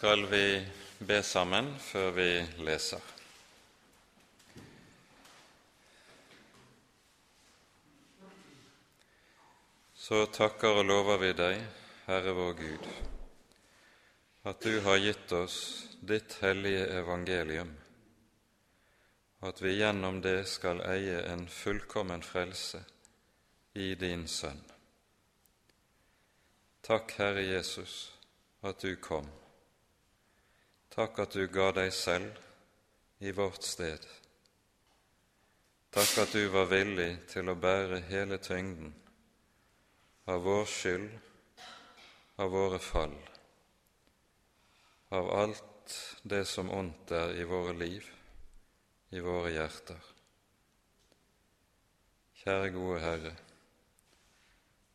skal vi be sammen før vi leser. Så takker og lover vi deg, Herre vår Gud, at du har gitt oss ditt hellige evangelium, og at vi gjennom det skal eie en fullkommen frelse i din Sønn. Takk, Herre Jesus, at du kom. Takk at du ga deg selv i vårt sted. Takk at du var villig til å bære hele tyngden av vår skyld, av våre fall, av alt det som ondt er i våre liv, i våre hjerter. Kjære gode Herre,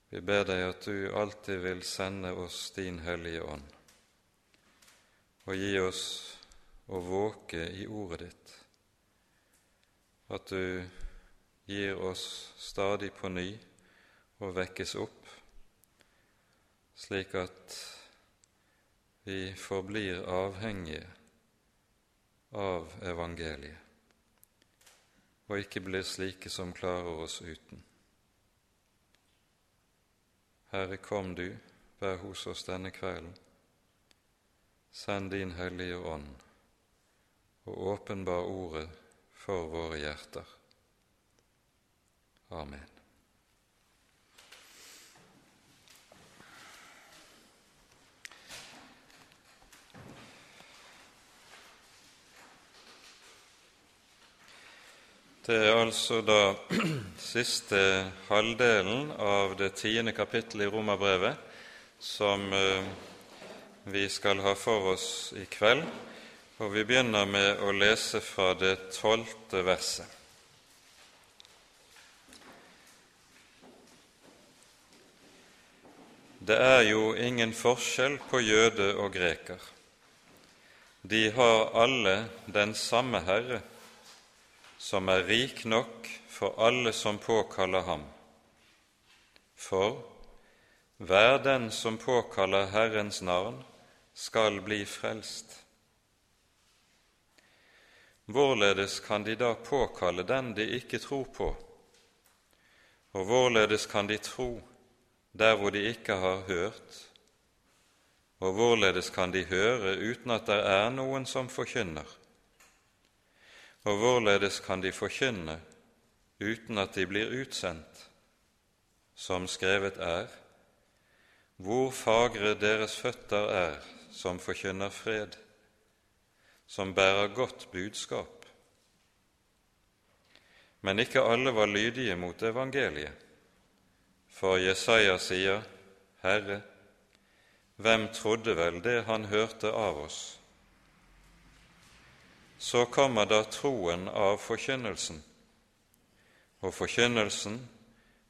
vi ber deg at du alltid vil sende oss din Hellige Ånd, og gi oss å våke i ordet ditt, at du gir oss stadig på ny å vekkes opp, slik at vi forblir avhengige av evangeliet, og ikke blir slike som klarer oss uten. Herre, kom du, vær hos oss denne kvelden. Send din Hellige Ånd og åpenbar Ordet for våre hjerter. Amen. Det er altså da siste halvdelen av det tiende kapittelet i Romerbrevet som eh, vi skal ha for oss i kveld, og vi begynner med å lese fra det tolvte verset. Det er jo ingen forskjell på jøde og greker. De har alle den samme Herre, som er rik nok for alle som påkaller ham. For hver den som påkaller Herrens navn, skal bli frelst. Hvorledes kan de da påkalle den de ikke tror på, og hvorledes kan de tro der hvor de ikke har hørt, og hvorledes kan de høre uten at det er noen som forkynner? Og hvorledes kan de forkynne uten at de blir utsendt? Som skrevet er, hvor fagre deres føtter er som forkynner fred, som bærer godt budskap. Men ikke alle var lydige mot evangeliet, for Jesaja sier, Herre, hvem trodde vel det han hørte av oss? Så kommer da troen av forkynnelsen, og forkynnelsen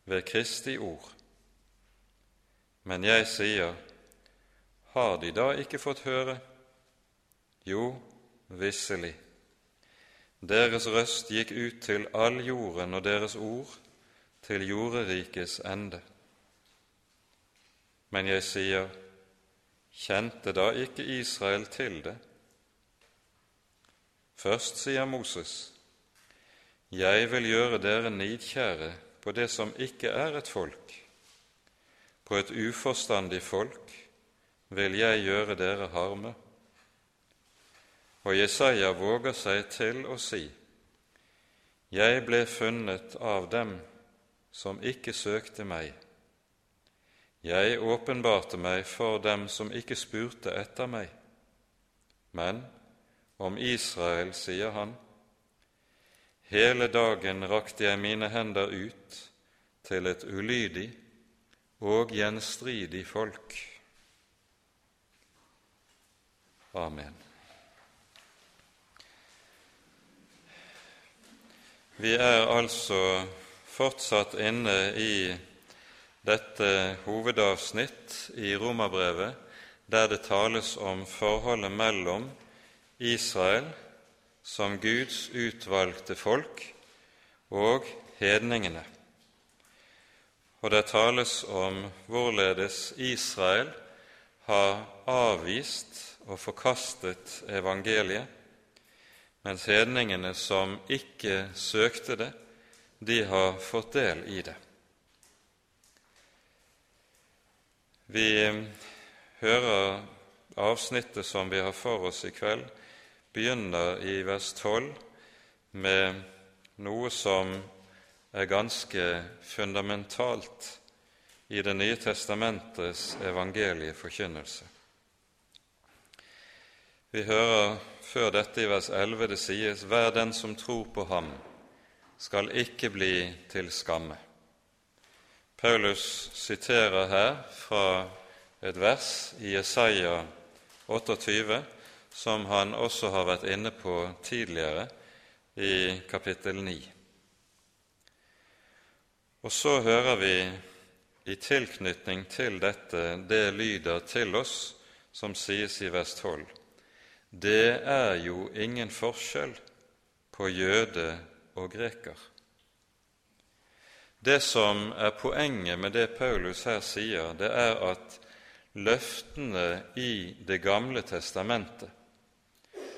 ved Kristi ord. Men jeg sier, har de da ikke fått høre? Jo, visselig. Deres røst gikk ut til all jorden, og deres ord til jorderikets ende. Men jeg sier, kjente da ikke Israel til det? Først sier Moses, Jeg vil gjøre dere nidkjære på det som ikke er et folk, på et uforstandig folk vil jeg gjøre dere harme. Og Jesaja våger seg til å si, Jeg ble funnet av dem som ikke søkte meg. Jeg åpenbarte meg for dem som ikke spurte etter meg. Men om Israel sier han, Hele dagen rakte jeg mine hender ut til et ulydig og gjenstridig folk. Amen. Vi er altså fortsatt inne i dette hovedavsnitt i Romerbrevet, der det tales om forholdet mellom Israel som Guds utvalgte folk og hedningene. Og det tales om hvorledes Israel har avvist og forkastet evangeliet, mens hedningene som ikke søkte det, de har fått del i det. Vi hører avsnittet som vi har for oss i kveld, begynner i vers 12 med noe som er ganske fundamentalt i Det nye testamentets evangelieforkynnelse. Vi hører før dette i vers 11 det sies:" Hver den som tror på ham, skal ikke bli til skamme. Paulus siterer her fra et vers i Jesaja 28 som han også har vært inne på tidligere i kapittel 9. Og så hører vi i tilknytning til dette det lyder til oss som sies i vers 12. Det er jo ingen forskjell på jøde og greker. Det som er poenget med det Paulus her sier, det er at løftene i Det gamle testamentet,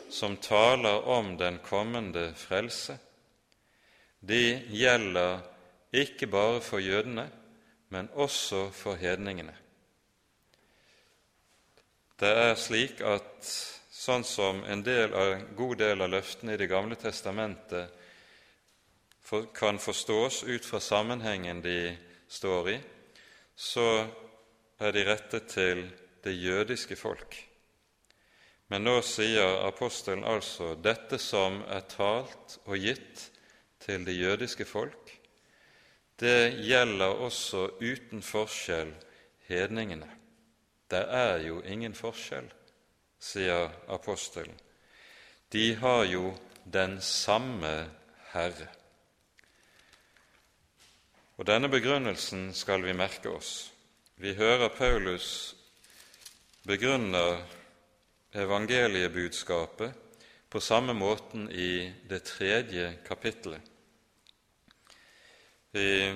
som taler om den kommende frelse, de gjelder ikke bare for jødene, men også for hedningene. Det er slik at sånn som en, del av, en god del av løftene i Det gamle testamentet for, kan forstås ut fra sammenhengen de står i, så er de rettet til det jødiske folk. Men nå sier apostelen altså dette som er talt og gitt til det jødiske folk, det gjelder også uten forskjell hedningene. Det er jo ingen forskjell, sier apostelen. De har jo den samme Herre. Og Denne begrunnelsen skal vi merke oss. Vi hører Paulus begrunner evangeliebudskapet på samme måten i det tredje kapittelet. Vi,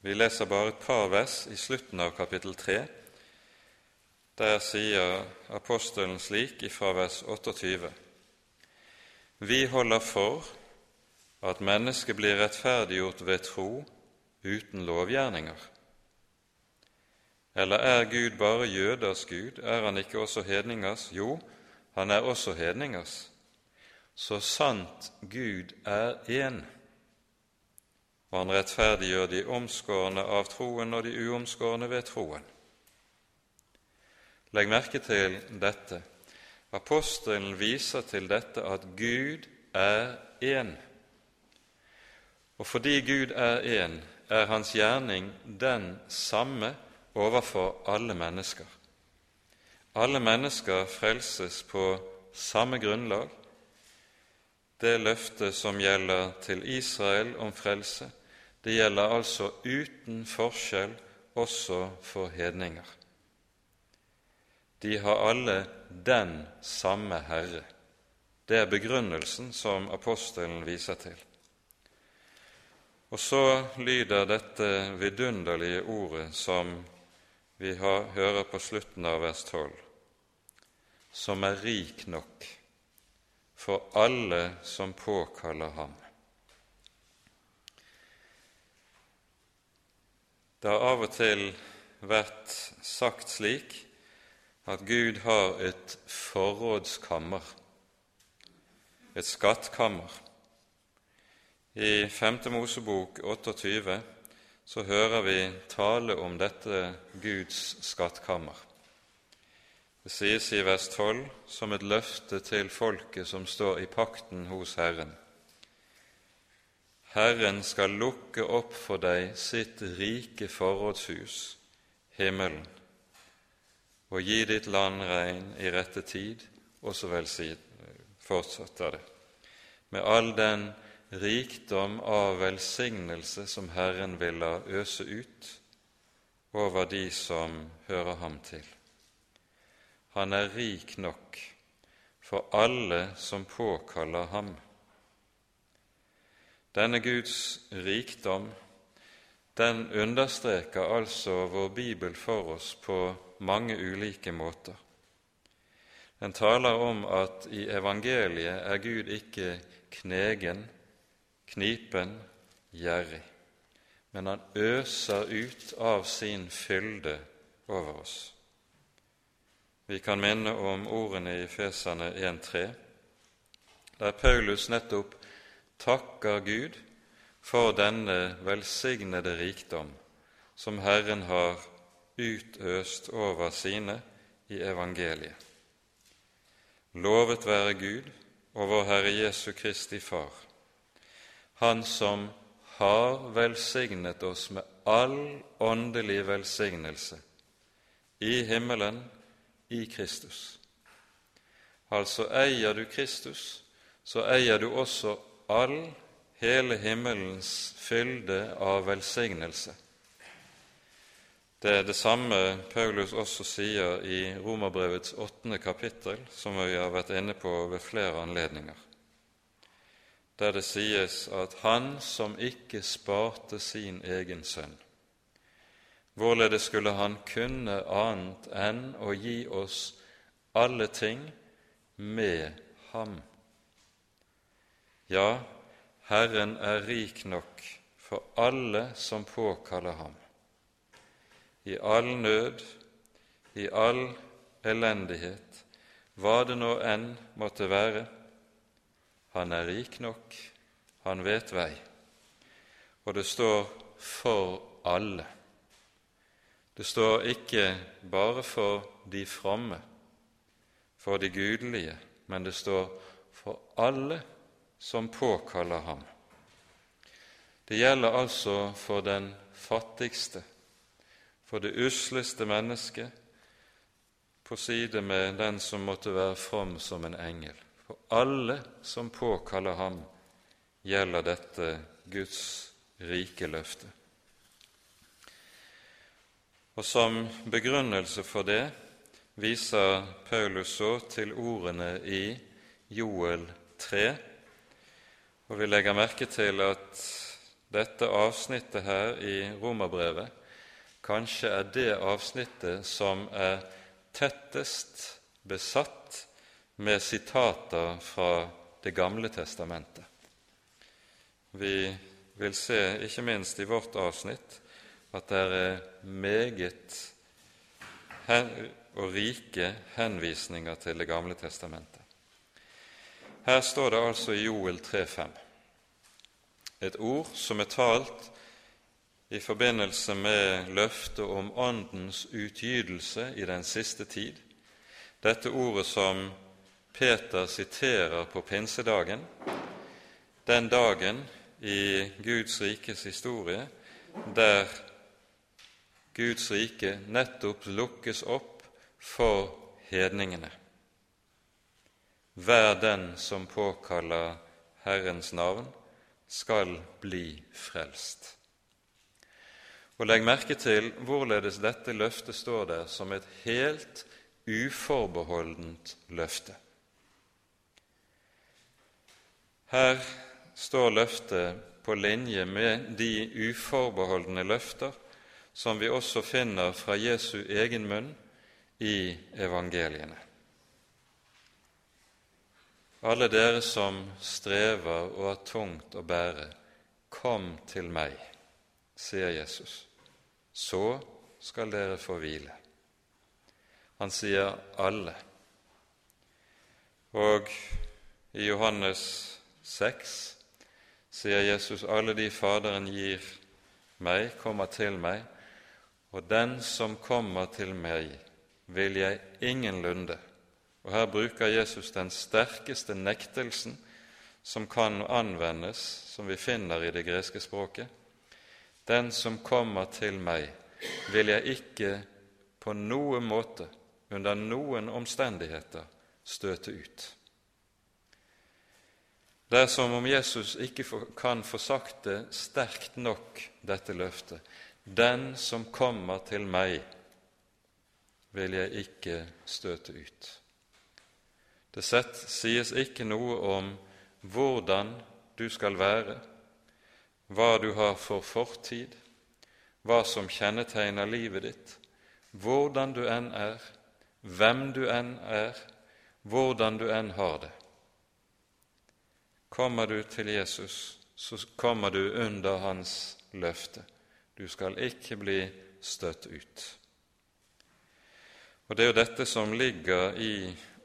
vi leser bare et par vers i slutten av kapittel 3. Der sier apostelen slik ifra vers 28.: Vi holder for at mennesket blir rettferdiggjort ved tro uten lovgjerninger. Eller er Gud bare jøders Gud, er han ikke også hedningers? Jo, han er også hedningers. Så sant Gud er én, og han rettferdiggjør de omskårne av troen og de uomskårne ved troen. Legg merke til dette. Apostelen viser til dette at Gud er én. Og fordi Gud er én, er hans gjerning den samme overfor alle mennesker. Alle mennesker frelses på samme grunnlag. Det løftet som gjelder til Israel om frelse, det gjelder altså uten forskjell også for hedninger. De har alle den samme Herre. Det er begrunnelsen som apostelen viser til. Og så lyder dette vidunderlige ordet som vi har, hører på slutten av vers 12, som er rik nok for alle som påkaller ham. Det har av og til vært sagt slik at Gud har et forrådskammer, et skattkammer. I 5. Mosebok 28 så hører vi tale om dette Guds skattkammer. Det sies i vers 12 som et løfte til folket som står i pakten hos Herren. Herren skal lukke opp for deg sitt rike forrådshus, himmelen, og gi ditt land regn i rette tid, og så vel fortsetter det, med all den rikdom av velsignelse som Herren vil la øse ut over de som hører ham til. Han er rik nok for alle som påkaller ham. Denne Guds rikdom den understreker altså vår bibel for oss på mange ulike måter. Den taler om at i evangeliet er Gud ikke knegen, knipen, gjerrig, men han øser ut av sin fylde over oss. Vi kan minne om ordene i Fesane 1.3, der Paulus nettopp takker Gud for denne velsignede rikdom som Herren har utøst over sine i evangeliet. Lovet være Gud og vår Herre Jesu Kristi Far, Han som har velsignet oss med all åndelig velsignelse i himmelen i Kristus. Altså eier du Kristus, så eier du også all hele himmelens fylde av velsignelse. Det er det samme Paulus også sier i Romerbrevets åttende kapittel, som vi har vært inne på ved flere anledninger, der det sies at Han som ikke sparte sin egen sønn, hvorledes skulle Han kunne annet enn å gi oss alle ting med ham? Ja, Herren er rik nok for alle som påkaller ham. I all nød, i all elendighet, hva det nå enn måtte være. Han er rik nok, han vet vei. Og det står 'for alle'. Det står ikke bare for de fromme, for de gudelige, men det står for alle som påkaller ham. Det gjelder altså for den fattigste, for det usleste mennesket, på side med den som måtte være from som en engel. For alle som påkaller ham, gjelder dette Guds rike løfte. Og Som begrunnelse for det viser Paulus så til ordene i Joel 3, og vi legger merke til at dette avsnittet her i Romerbrevet kanskje er det avsnittet som er tettest besatt med sitater fra Det gamle testamentet. Vi vil se, ikke minst i vårt avsnitt, at det er meget og rike henvisninger til Det gamle testamentet. Her står det altså i Joel 3,5 et ord som er talt i forbindelse med løftet om Åndens utgytelse i den siste tid. Dette ordet som Peter siterer på pinsedagen, den dagen i Guds rikes historie der Guds rike nettopp lukkes opp for hedningene. Hver den som påkaller Herrens navn, skal bli frelst. Og Legg merke til hvorledes dette løftet står der som et helt uforbeholdent løfte. Her står løftet på linje med de uforbeholdne løfter som vi også finner fra Jesu egen munn i evangeliene. Alle dere som strever og har tungt å bære, kom til meg, sier Jesus. Så skal dere få hvile. Han sier alle. Og i Johannes 6 sier Jesus alle de Faderen gir meg, kommer til meg, og den som kommer til meg, vil jeg ingenlunde og Her bruker Jesus den sterkeste nektelsen som kan anvendes, som vi finner i det greske språket. Den som kommer til meg, vil jeg ikke på noen måte, under noen omstendigheter, støte ut. Det er som om Jesus ikke kan få sagt det sterkt nok, dette løftet. Den som kommer til meg, vil jeg ikke støte ut. Det sett sies ikke noe om hvordan du skal være, hva du har for fortid, hva som kjennetegner livet ditt, hvordan du enn er, hvem du enn er, hvordan du enn har det. Kommer du til Jesus, så kommer du under hans løfte. Du skal ikke bli støtt ut. Og Det er jo dette som ligger i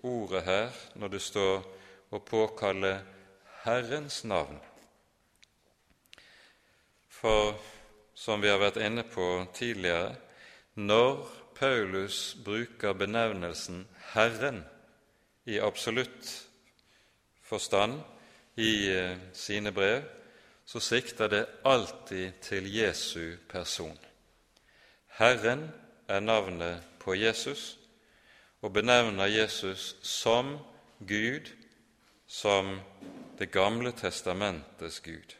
ordet her når det står å påkalle Herrens navn. For som vi har vært inne på tidligere, når Paulus bruker benevnelsen Herren i absolutt forstand i eh, sine brev, så sikter det alltid til Jesu person. Herren er navnet på Jesus og benevner Jesus som Gud, som Det gamle testamentets Gud.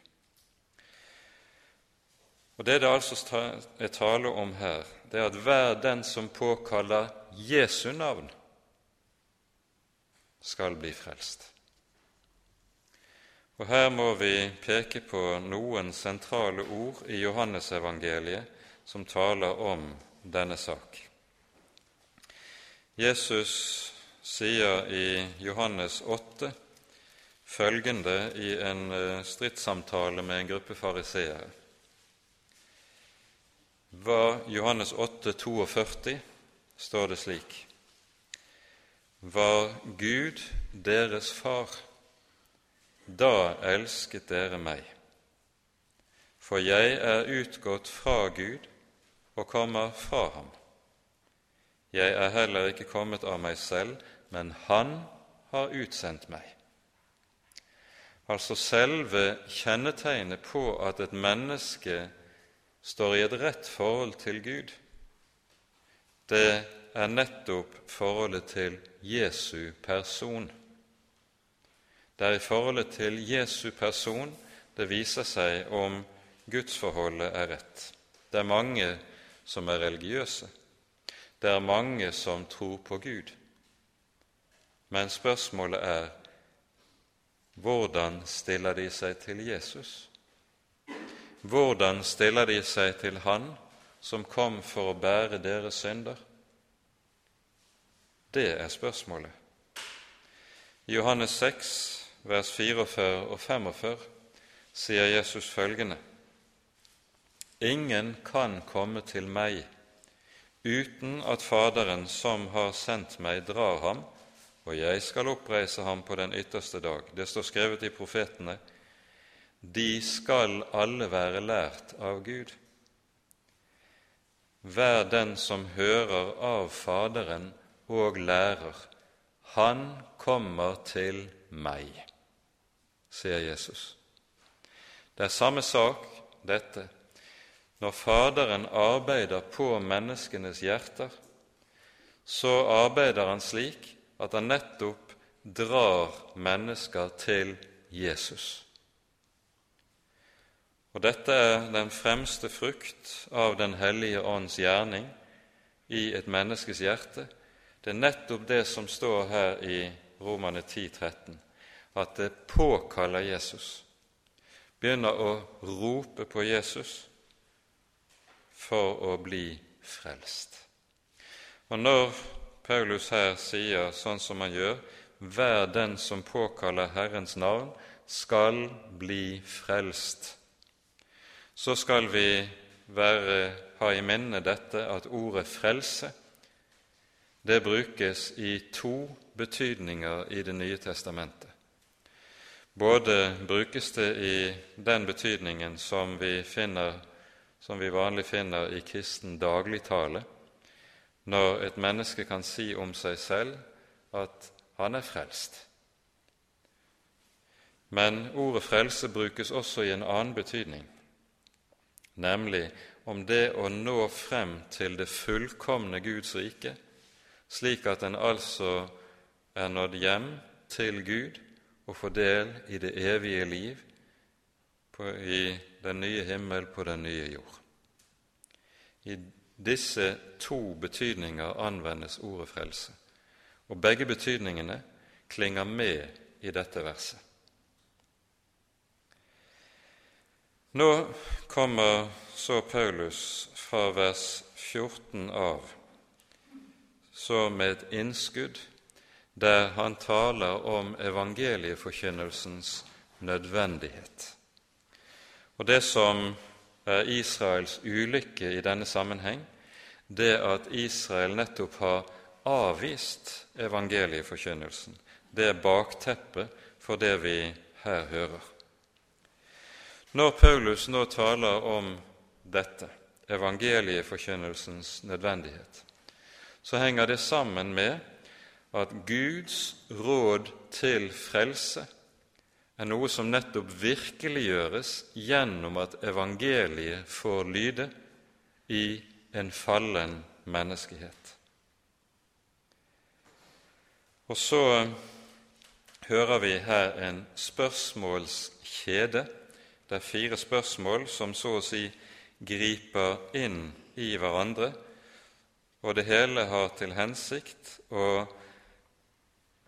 Og Det det altså er tale om her, det er at hver den som påkaller Jesu navn, skal bli frelst. Og Her må vi peke på noen sentrale ord i Johannesevangeliet som taler om denne sak. Jesus sier i Johannes 8 følgende i en eh, stridssamtale med en gruppe fariseere. Var Johannes 8, 42 står det slik Var Gud deres far, da elsket dere meg. For jeg er utgått fra Gud og kommer fra ham. Jeg er heller ikke kommet av meg selv, men Han har utsendt meg. Altså selve kjennetegnet på at et menneske står i et rett forhold til Gud, det er nettopp forholdet til Jesu person. Det er i forholdet til Jesu person det viser seg om gudsforholdet er rett. Det er mange som er religiøse. Det er mange som tror på Gud. Men spørsmålet er hvordan stiller de seg til Jesus? Hvordan stiller de seg til Han som kom for å bære deres synder? Det er spørsmålet. I Johannes 6, vers 44 og 45 sier Jesus følgende.: Ingen kan komme til meg uten at Faderen som har sendt meg, drar ham, og jeg skal oppreise ham på den ytterste dag. Det står skrevet i profetene. De skal alle være lært av Gud. Hver den som hører av Faderen og lærer, han kommer til meg, sier Jesus. Det er samme sak, dette når Faderen arbeider på menneskenes hjerter, så arbeider han slik at han nettopp drar mennesker til Jesus. Og Dette er den fremste frukt av Den hellige ånds gjerning i et menneskes hjerte. Det er nettopp det som står her i Romane 10, 13, at det påkaller Jesus, begynner å rope på Jesus for å bli frelst. Og når Paulus her sier sånn som han gjør, hver den som påkaller Herrens navn, skal bli frelst, så skal vi være, ha i minne dette at ordet frelse det brukes i to betydninger i Det nye testamentet. Både brukes det i den betydningen som vi finner som vi vanlig finner i kristen dagligtale, når et menneske kan si om seg selv at han er frelst. Men ordet frelse brukes også i en annen betydning, nemlig om det å nå frem til det fullkomne Guds rike, slik at en altså er nådd hjem til Gud og får del i det evige liv på, i den nye himmel på den nye jord. I disse to betydninger anvendes ordet frelse, og begge betydningene klinger med i dette verset. Nå kommer så Paulus fra vers 14 av så med et innskudd der han taler om evangelieforkynnelsens nødvendighet. Og Det som er Israels ulykke i denne sammenheng, det at Israel nettopp har avvist evangelieforkynnelsen. Det er bakteppet for det vi her hører. Når Paulus nå taler om dette, evangelieforkynnelsens nødvendighet, så henger det sammen med at Guds råd til frelse er noe som nettopp virkeliggjøres gjennom at evangeliet får lyde i en fallen menneskehet. Og så hører vi her en spørsmålskjede. Det er fire spørsmål som så å si griper inn i hverandre, og det hele har til hensikt å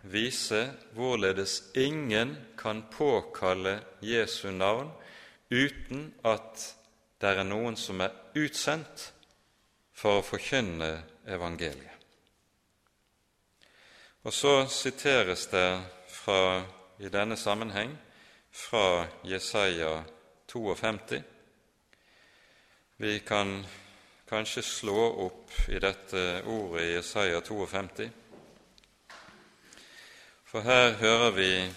vise hvorledes ingen kan påkalle Jesu navn uten at det er noen som er utsendt for å forkynne evangeliet. Og så siteres det fra, i denne sammenheng fra Jesaja 52. Vi kan kanskje slå opp i dette ordet i Jesaja 52. For her hører vi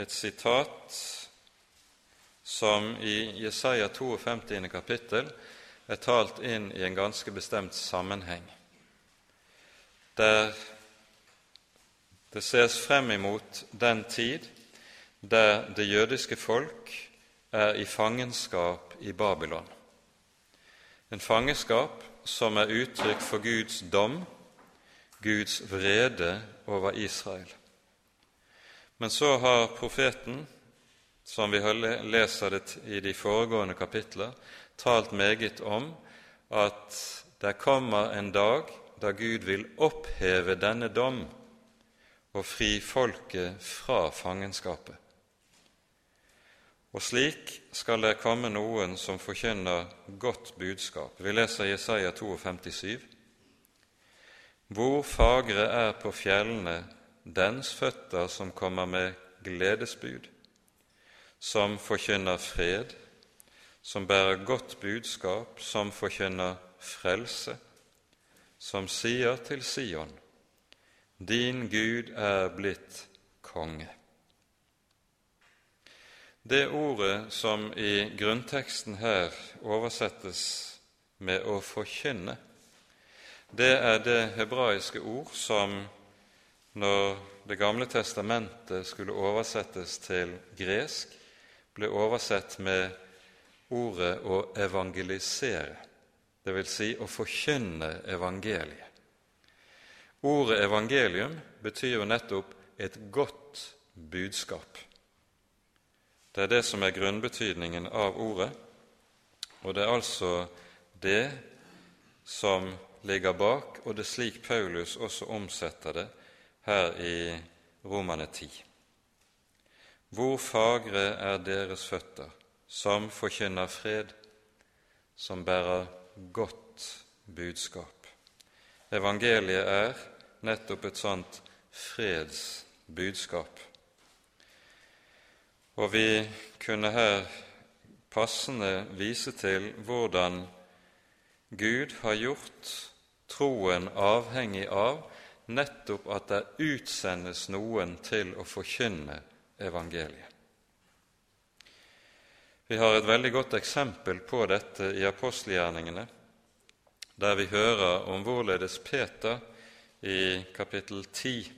et sitat som i Jesaja 52. kapittel er talt inn i en ganske bestemt sammenheng, der det ses frem imot den tid der det jødiske folk er i fangenskap i Babylon. En fangenskap som er uttrykk for Guds dom, Guds vrede over Israel. Men så har profeten, som vi leser det i de foregående kapitler, talt meget om at det kommer en dag da Gud vil oppheve denne dom og fri folket fra fangenskapet. Og slik skal det komme noen som forkynner godt budskap. Vi leser Jesaja 52,7. Hvor fagre er på fjellene dens føtter som kommer med gledesbud, som forkynner fred, som bærer godt budskap, som forkynner frelse, som sier til Sion, din Gud er blitt konge. Det ordet som i grunnteksten her oversettes med 'å forkynne', det er det hebraiske ord som når Det gamle testamentet skulle oversettes til gresk, ble oversett med ordet 'å evangelisere', dvs. Si å forkynne evangeliet. Ordet evangelium betyr jo nettopp et godt budskap. Det er det som er grunnbetydningen av ordet, og det er altså det som ligger bak, og det er slik Paulus også omsetter det her i Romane 10. Hvor fagre er deres føtter, som forkynner fred, som bærer godt budskap. Evangeliet er nettopp et sånt fredsbudskap. Og vi kunne her passende vise til hvordan Gud har gjort troen avhengig av nettopp at det utsendes noen til å forkynne evangeliet. Vi har et veldig godt eksempel på dette i apostelgjerningene, der vi hører om hvorledes Peter i kapittel 10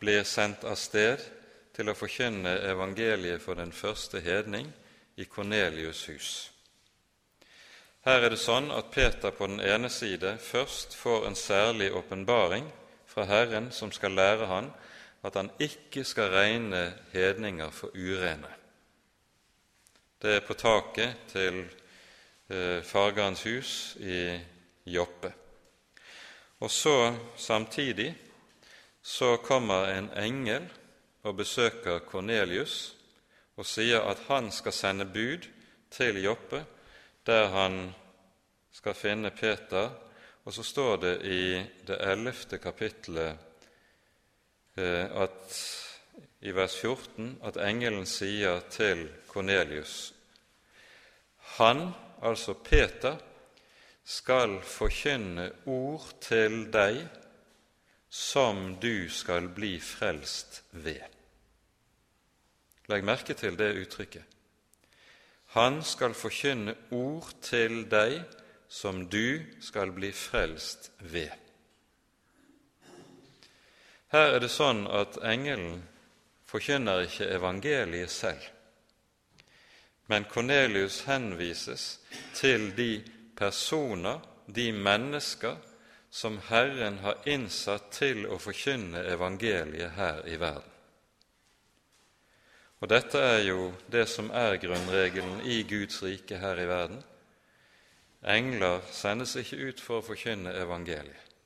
blir sendt av sted til å forkynne evangeliet for den første hedning i Kornelius' hus. Her er det sånn at Peter på den ene side først får en særlig åpenbaring fra Herren som skal lære han at han ikke skal regne hedninger for urene. Det er på taket til eh, fargerens hus i Joppe. Og så samtidig så kommer en engel og besøker Kornelius og sier at han skal sende bud til Joppe, der han skal finne Peter, og så står det i det ellevte kapittelet eh, at, i vers 14 at engelen sier til Kornelius Han, altså Peter, skal forkynne ord til deg som du skal bli frelst ved. Legg merke til det uttrykket. Han skal forkynne ord til deg som du skal bli frelst ved. Her er det sånn at engelen forkynner ikke evangeliet selv, men Kornelius henvises til de personer, de mennesker, som Herren har innsatt til å forkynne evangeliet her i verden. Og dette er jo det som er grunnregelen i Guds rike her i verden. Engler sendes ikke ut for å forkynne evangeliet,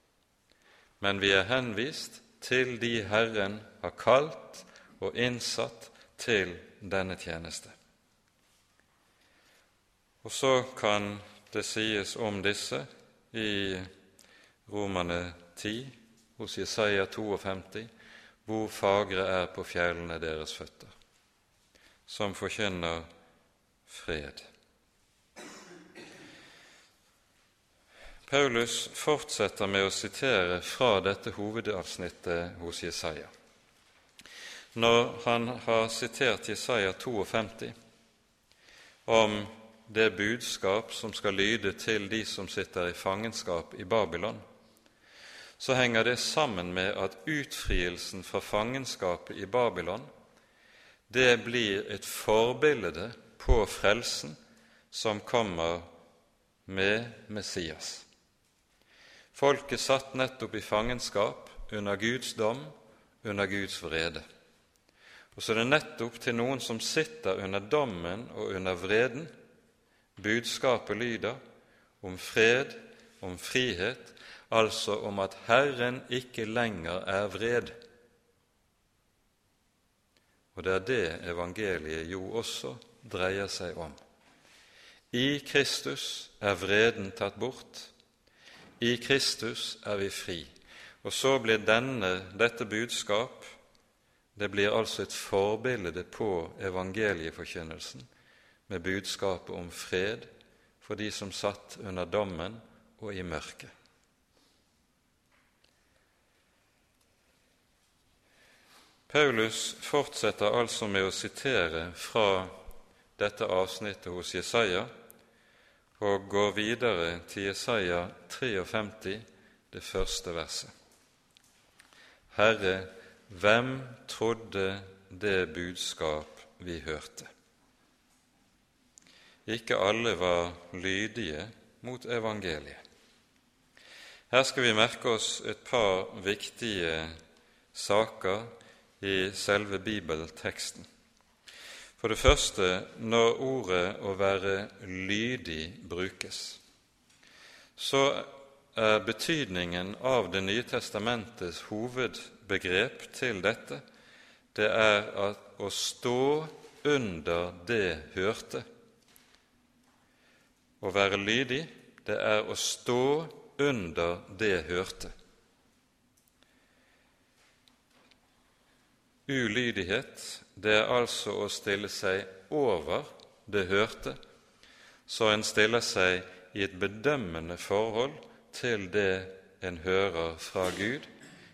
men vi er henvist til de Herren har kalt og innsatt til denne tjeneste. Og så kan det sies om disse i Romane 10, hos Jesaja 52, hvor fagre er på fjellene deres føtter, som forkynner fred. Paulus fortsetter med å sitere fra dette hovedavsnittet hos Jesaja. Når han har sitert Jesaja 52 om det budskap som skal lyde til de som sitter i fangenskap i Babylon, så henger det sammen med at utfrielsen fra fangenskapet i Babylon det blir et forbilde på frelsen som kommer med Messias. Folket satt nettopp i fangenskap under Guds dom, under Guds vrede. Og så er det nettopp til noen som sitter under dommen og under vreden, budskapet lyder om fred, om frihet, altså om at Herren ikke lenger er vred. Og det er det evangeliet jo også dreier seg om. I Kristus er vreden tatt bort, i Kristus er vi fri. Og så blir denne, dette budskap det blir altså et forbilde på evangelieforkynnelsen med budskapet om fred for de som satt under dommen og i mørket. Paulus fortsetter altså med å sitere fra dette avsnittet hos Jesaja og går videre til Jesaja 53, det første verset. Herre, hvem trodde det budskap vi hørte? Ikke alle var lydige mot evangeliet. Her skal vi merke oss et par viktige saker i selve bibelteksten. For det første når ordet 'å være lydig' brukes, så er betydningen av Det nye testamentets hovedbegrep til dette det er å stå under det hørte. Å være lydig, det er å stå under det hørte. Ulydighet det er altså å stille seg over det hørte, så en stiller seg i et bedømmende forhold til det en hører fra Gud,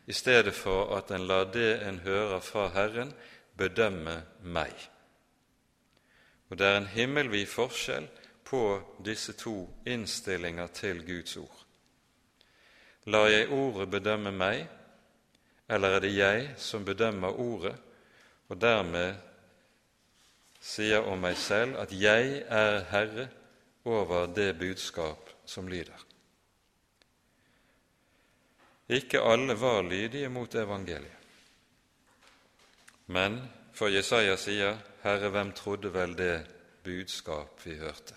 i stedet for at en lar det en hører fra Herren, bedømme meg. Og Det er en himmelvid forskjell på disse to innstillinger til Guds ord. Lar jeg ordet bedømme meg, eller er det jeg som bedømmer ordet, og dermed sier om meg selv at jeg er herre over det budskap som lyder. Ikke alle var lydige mot evangeliet. Men for Jesaja sier, 'Herre, hvem trodde vel det budskap vi hørte?'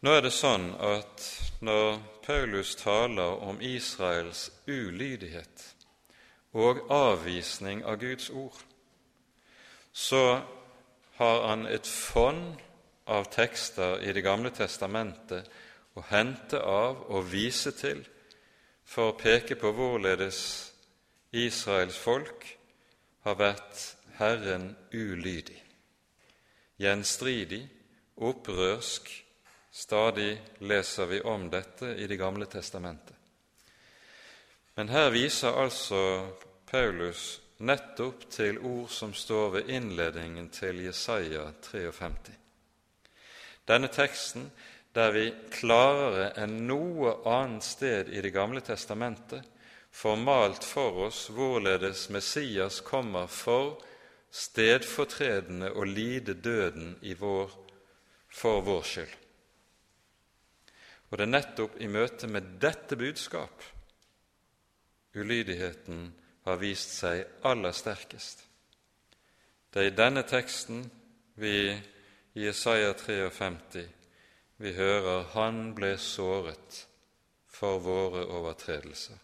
Nå er det sånn at når Paulus taler om Israels ulydighet og avvisning av Guds ord, så har han et fond av tekster i Det gamle testamentet å hente av og vise til for å peke på hvorledes Israels folk har vært Herren ulydig, gjenstridig, opprørsk. Stadig leser vi om dette i Det gamle testamentet. Men her viser altså Paulus nettopp til ord som står ved innledningen til Jesaja 53. Denne teksten der vi klarere enn noe annet sted i Det gamle testamentet får malt for oss hvorledes Messias kommer for stedfortredende å lide døden vår, for vår skyld. Og det er nettopp i møte med dette budskap ulydigheten har vist seg aller sterkest. Det er i denne teksten vi i Isaiah 53 vi hører 'Han ble såret for våre overtredelser,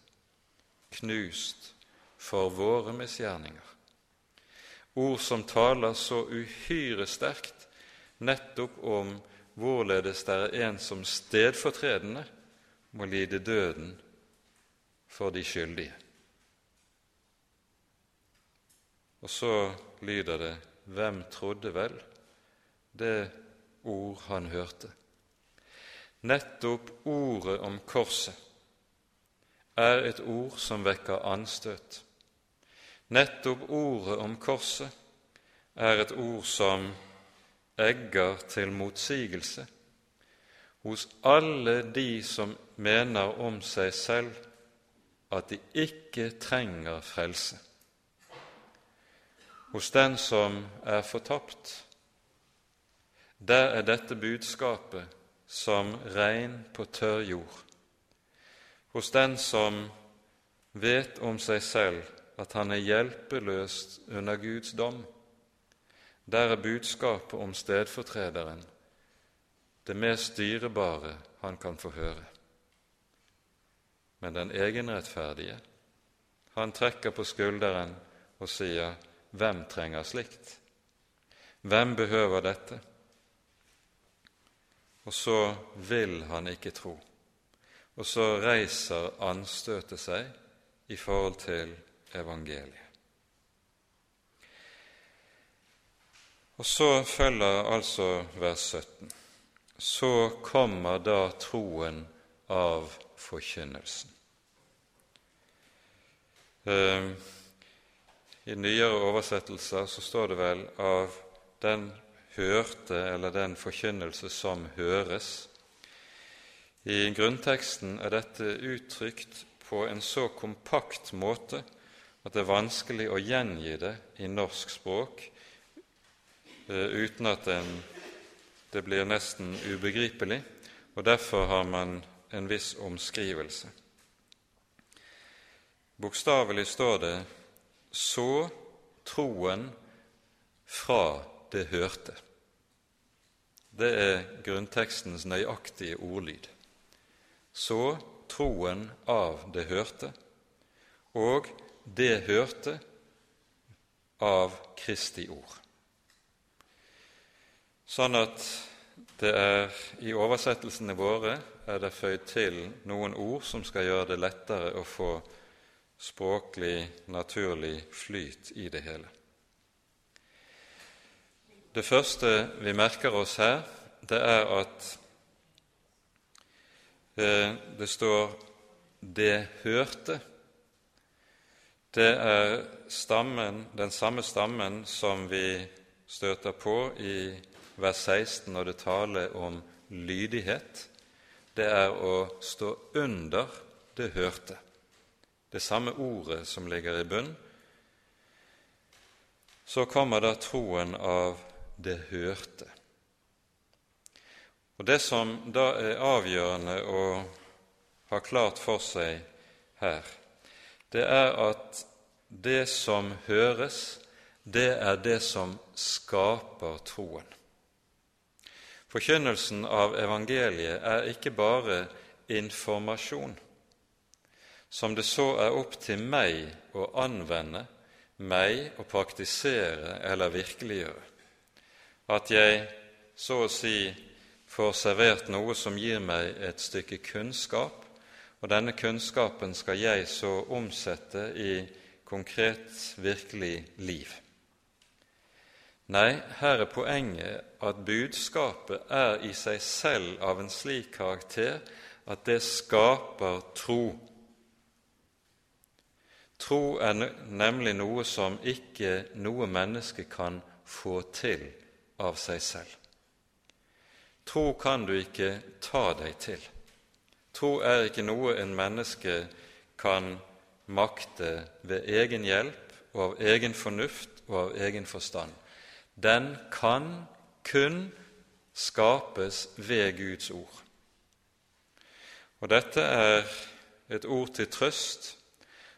knust for våre misgjerninger'. Ord som taler så uhyre sterkt nettopp om hvorledes det er en som stedfortredende må lide døden for de skyldige. Og så lyder det Hvem trodde vel det ord han hørte? Nettopp ordet om korset er et ord som vekker anstøt. Nettopp ordet om korset er et ord som egger til motsigelse hos alle de som mener om seg selv at de ikke trenger frelse hos den som er fortapt, der er dette budskapet som regn på tørr jord. Hos den som vet om seg selv at han er hjelpeløst under Guds dom, der er budskapet om stedfortrederen det mest dyrebare han kan få høre. Men den egenrettferdige, han trekker på skulderen og sier hvem trenger slikt? Hvem behøver dette? Og så vil han ikke tro. Og så reiser anstøtet seg i forhold til evangeliet. Og så følger altså vers 17. Så kommer da troen av forkynnelsen. Eh, i nyere oversettelser så står det vel av den hørte eller den forkynnelse som høres. I grunnteksten er dette uttrykt på en så kompakt måte at det er vanskelig å gjengi det i norsk språk uten at en, det blir nesten ubegripelig, og derfor har man en viss omskrivelse. Bokstavelig står det så troen fra det hørte. Det er grunntekstens nøyaktige ordlyd. Så troen av det hørte, og det hørte av Kristi ord. Sånn at det er i oversettelsene våre er det føyd til noen ord som skal gjøre det lettere å få språklig, naturlig flyt i det hele. Det første vi merker oss her, det er at eh, det står 'det hørte'. Det er stammen, den samme stammen som vi støter på i vers 16 når det taler om lydighet. Det er å stå under det hørte det samme ordet som ligger i bunn, så kommer da troen av det hørte. Og Det som da er avgjørende å ha klart for seg her, det er at det som høres, det er det som skaper troen. Forkynnelsen av evangeliet er ikke bare informasjon som det så er opp til meg å anvende, meg å praktisere eller virkeliggjøre. At jeg så å si får servert noe som gir meg et stykke kunnskap, og denne kunnskapen skal jeg så omsette i konkret, virkelig liv. Nei, her er poenget at budskapet er i seg selv av en slik karakter at det skaper tro. Tro er nemlig noe som ikke noe menneske kan få til av seg selv. Tro kan du ikke ta deg til. Tro er ikke noe en menneske kan makte ved egen hjelp og av egen fornuft og av egen forstand. Den kan kun skapes ved Guds ord. Og dette er et ord til trøst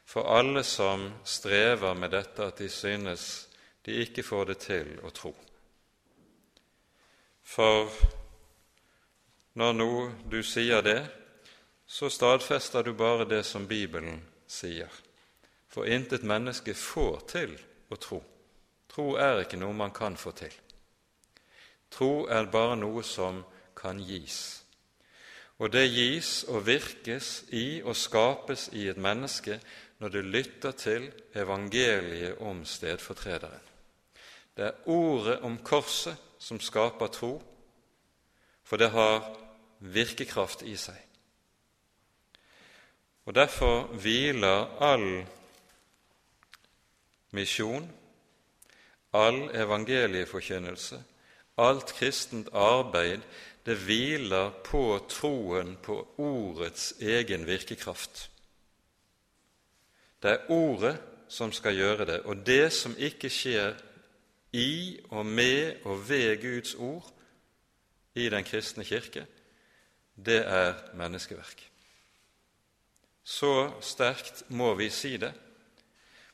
for alle som strever med dette at de synes de ikke får det til å tro. For når nå du sier det, så stadfester du bare det som Bibelen sier. For intet menneske får til å tro. Tro er ikke noe man kan få til. Tro er bare noe som kan gis. Og det gis og virkes i og skapes i et menneske når det lytter til evangeliet om stedfortrederen. Det er ordet om korset som skaper tro, for det har virkekraft i seg. Og Derfor hviler all misjon, all evangelieforkynnelse, alt kristent arbeid, det hviler på troen på ordets egen virkekraft. Det er ordet som skal gjøre det, og det som ikke skjer i og med og ved Guds ord, i den kristne kirke, det er menneskeverk. Så sterkt må vi si det,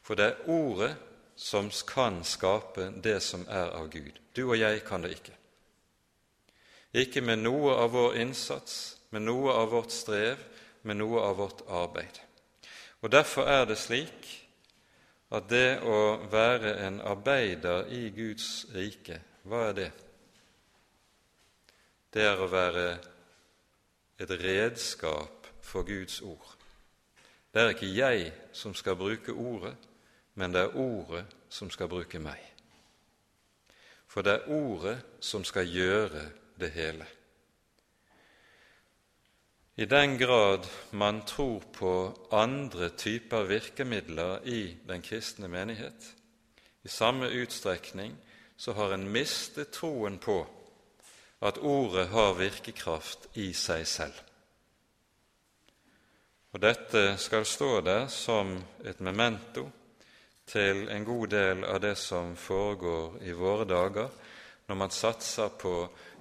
for det er Ordet som kan skape det som er av Gud. Du og jeg kan det ikke. Ikke med noe av vår innsats, med noe av vårt strev, med noe av vårt arbeid. Og Derfor er det slik at det å være en arbeider i Guds rike, hva er det? det er å være et redskap for Guds ord. Det er ikke jeg som skal bruke ordet, men det er ordet som skal bruke meg. For det er ordet som skal gjøre det hele. I den grad man tror på andre typer virkemidler i den kristne menighet, i samme utstrekning så har en mistet troen på at ordet har virkekraft i seg selv. Og Dette skal stå der som et memento til en god del av det som foregår i våre dager, når man satser på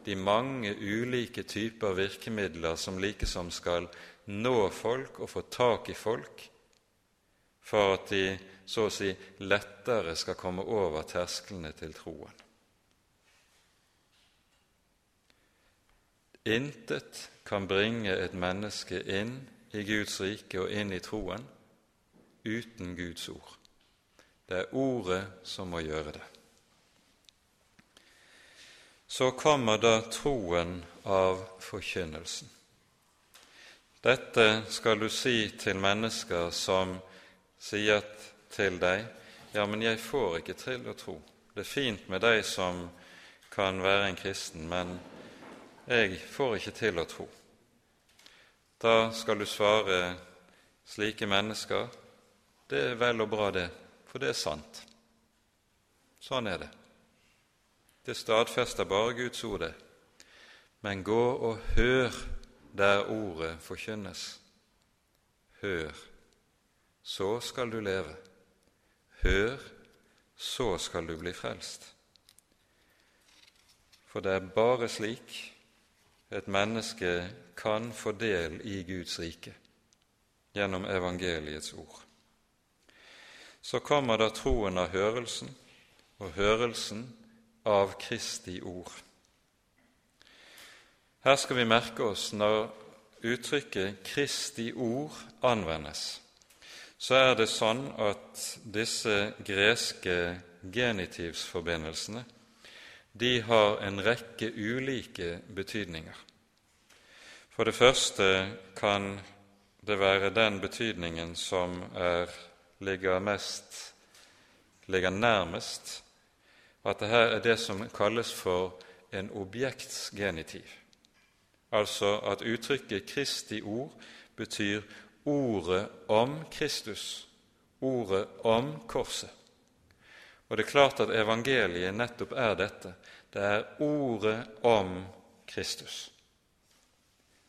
de mange ulike typer virkemidler som likesom skal nå folk og få tak i folk, for at de så å si lettere skal komme over tersklene til troen. Intet kan bringe et menneske inn i Guds rike og inn i troen uten Guds ord. Det er Ordet som må gjøre det. Så kommer da troen av forkynnelsen. Dette skal du si til mennesker som sier til deg ja, men jeg får ikke til å tro. Det er fint med deg som kan være en kristen, men 'Jeg får ikke til å tro'. Da skal du svare slike mennesker 'Det er vel og bra, det, for det er sant'. Sånn er det. Det stadfester bare Guds ord, det. Men gå og hør der ordet forkynnes. Hør, så skal du leve. Hør, så skal du bli frelst. For det er bare slik et menneske kan få del i Guds rike gjennom evangeliets ord. Så kommer da troen av hørelsen, og hørelsen av Kristi ord. Her skal vi merke oss når uttrykket 'Kristi ord' anvendes, så er det sånn at disse greske genitivsforbindelsene de har en rekke ulike betydninger. For det første kan det være den betydningen som er, ligger, mest, ligger nærmest, at det her er det som kalles for en objektsgenitiv. Altså at uttrykket 'Kristi ord' betyr ordet om Kristus, ordet om korset. Og det er klart at evangeliet nettopp er dette. Det er ordet om Kristus.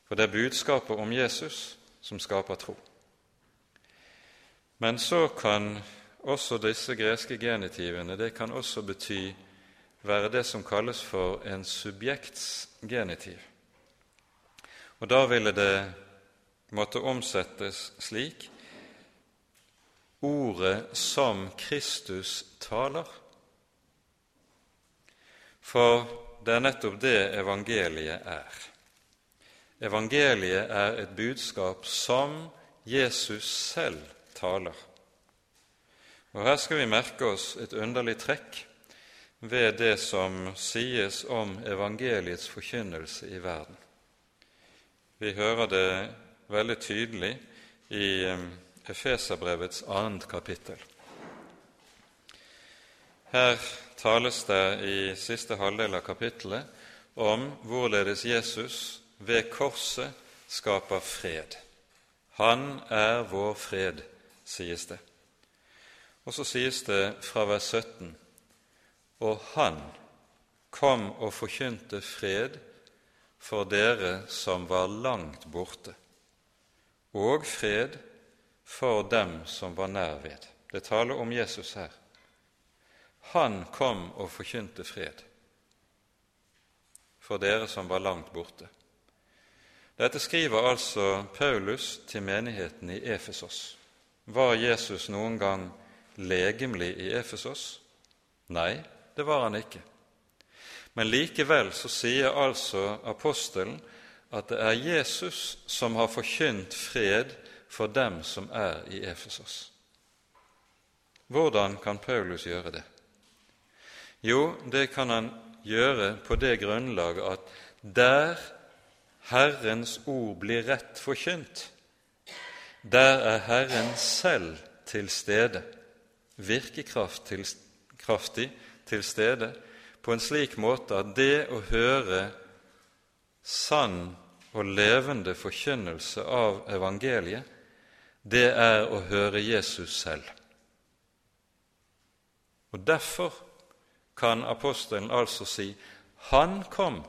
For det er budskapet om Jesus som skaper tro. Men så kan også disse greske genitivene det kan også bety være det som kalles for en subjektsgenitiv. Og da ville det måtte omsettes slik ordet som Kristus taler. For det er nettopp det evangeliet er. Evangeliet er et budskap som Jesus selv taler. Og Her skal vi merke oss et underlig trekk ved det som sies om evangeliets forkynnelse i verden. Vi hører det veldig tydelig i Efeserbrevets annet kapittel. Her tales det i siste halvdel av kapittelet om hvorledes Jesus ved korset skaper fred. Han er vår fred, sies det. Og så sies det fra vers 17.: Og Han kom og forkynte fred for dere som var langt borte, og fred for dem som var nær ved. Det taler om Jesus her. Han kom og forkynte fred for dere som var langt borte. Dette skriver altså Paulus til menigheten i Efesos. Var Jesus noen gang legemlig i Efesos? Nei, det var han ikke. Men likevel så sier altså apostelen at det er Jesus som har forkynt fred for dem som er i Efesos. Hvordan kan Paulus gjøre det? Jo, det kan han gjøre på det grunnlaget at der Herrens ord blir rett forkynt, der er Herren selv til stede, virkekraftig til stede, på en slik måte at det å høre sann og levende forkynnelse av evangeliet, det er å høre Jesus selv. Og Derfor kan apostelen altså si han kom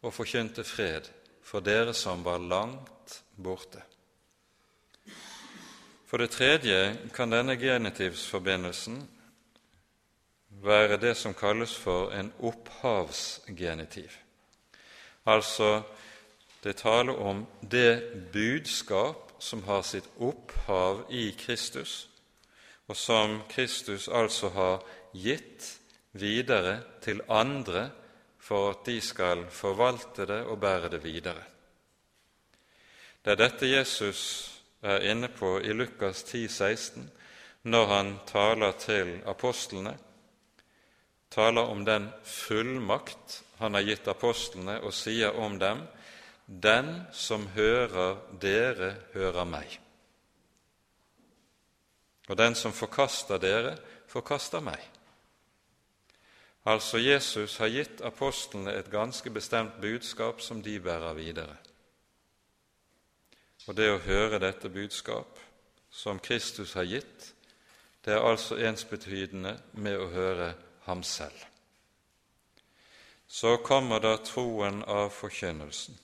og forkynte fred for dere som var langt borte. For det tredje kan denne genitivsforbindelsen være det som kalles for en opphavsgenitiv. Altså det taler om det budskap som har sitt opphav i Kristus, og som Kristus altså har gitt videre til andre for at de skal forvalte det og bære det videre. Det er dette Jesus er inne på i Lukas 10, 16, når han taler til apostlene, taler om den fullmakt han har gitt apostlene, og sier om dem:" Den som hører dere, hører meg. Og den som forkaster dere, forkaster meg. Altså Jesus har gitt apostlene et ganske bestemt budskap som de bærer videre. Og det å høre dette budskap som Kristus har gitt, det er altså ensbetydende med å høre ham selv. Så kommer da troen av forkynnelsen,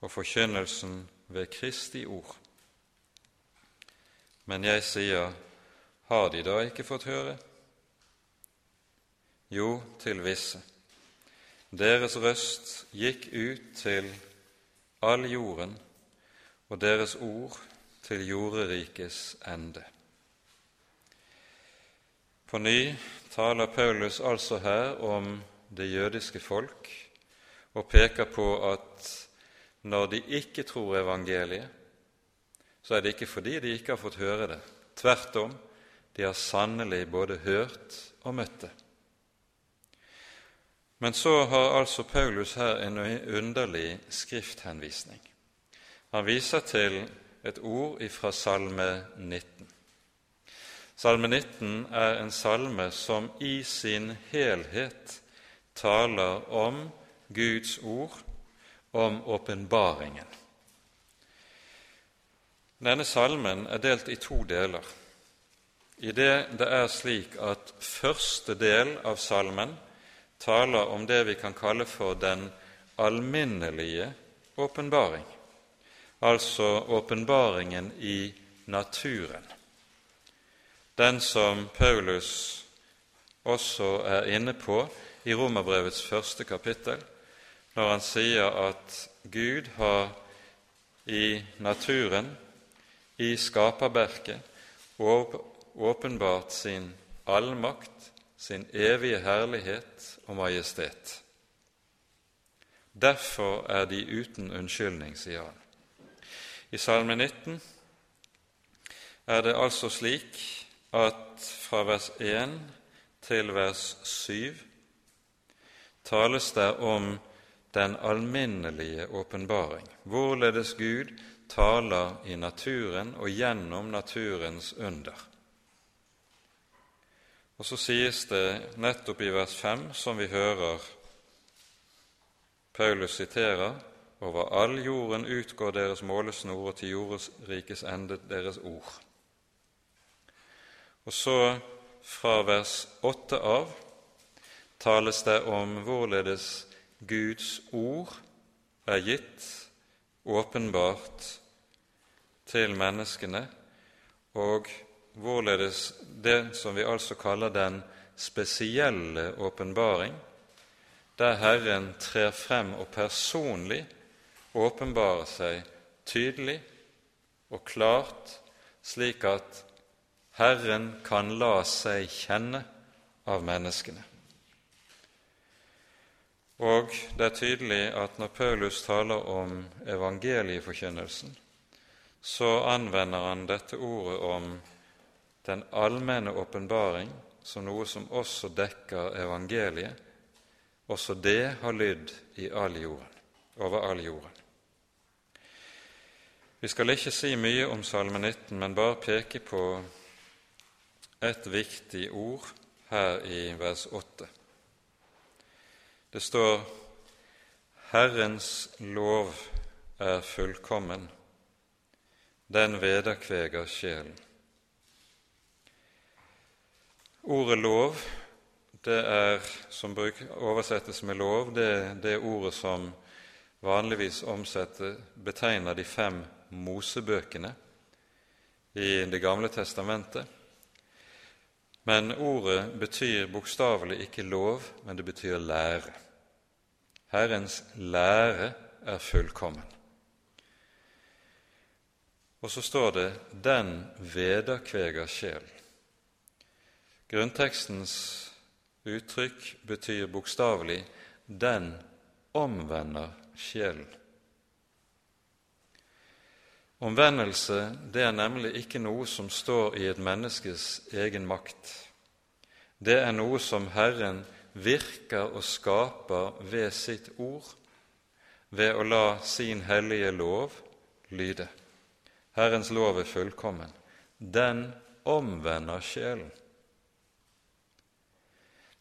og forkynnelsen ved Kristi ord. Men jeg sier, har de da ikke fått høre? Jo, til visse. Deres røst gikk ut til all jorden, og deres ord til jorderikets ende. På ny taler Paulus altså her om det jødiske folk og peker på at når de ikke tror evangeliet, så er det ikke fordi de ikke har fått høre det. Tvert om, de har sannelig både hørt og møtt det. Men så har altså Paulus her en underlig skrifthenvisning. Han viser til et ord fra Salme 19. Salme 19 er en salme som i sin helhet taler om Guds ord, om åpenbaringen. Denne salmen er delt i to deler. I det det er slik at første del av salmen taler om det vi kan kalle for den alminnelige åpenbaring, altså åpenbaringen i naturen, den som Paulus også er inne på i Romerbrevets første kapittel, når han sier at Gud har i naturen, i skaperverket, åpenbart sin allmakt, sin evige herlighet og majestet. Derfor er de uten unnskyldning, sier han. I Salme 19 er det altså slik at fra vers 1 til vers 7 tales det om den alminnelige åpenbaring, hvorledes Gud taler i naturen og gjennom naturens under. Og så sies det nettopp i vers 5, som vi hører Paulus siterer, over all jorden utgår deres målesnor, og til jordrikes ende deres ord. Og så fra vers 8 av tales det om hvorledes Guds ord er gitt åpenbart til menneskene, og hvorledes det som vi altså kaller den spesielle åpenbaring, der Herren trer frem og personlig åpenbarer seg tydelig og klart, slik at Herren kan la seg kjenne av menneskene. Og det er tydelig at når Paulus taler om evangelieforkynnelsen, så anvender han dette ordet om den allmenne åpenbaring som noe som også dekker evangeliet, også det har lydd i all jorden, over all jorden. Vi skal ikke si mye om Salme 19, men bare peke på et viktig ord her i vers 8. Det står Herrens lov er fullkommen, den vederkveger sjelen. Ordet lov, det er, som oversettes med lov, det det ordet som vanligvis omsetter, betegner de fem Mosebøkene i Det gamle testamentet. Men ordet betyr bokstavelig ikke lov, men det betyr lære. Herrens lære er fullkommen. Og så står det 'den vederkveger sjel'. Grunntekstens uttrykk betyr bokstavelig 'den omvender sjelen'. Omvendelse det er nemlig ikke noe som står i et menneskes egen makt. Det er noe som Herren virker og skaper ved sitt ord, ved å la sin hellige lov lyde. Herrens lov er fullkommen. Den omvender sjelen.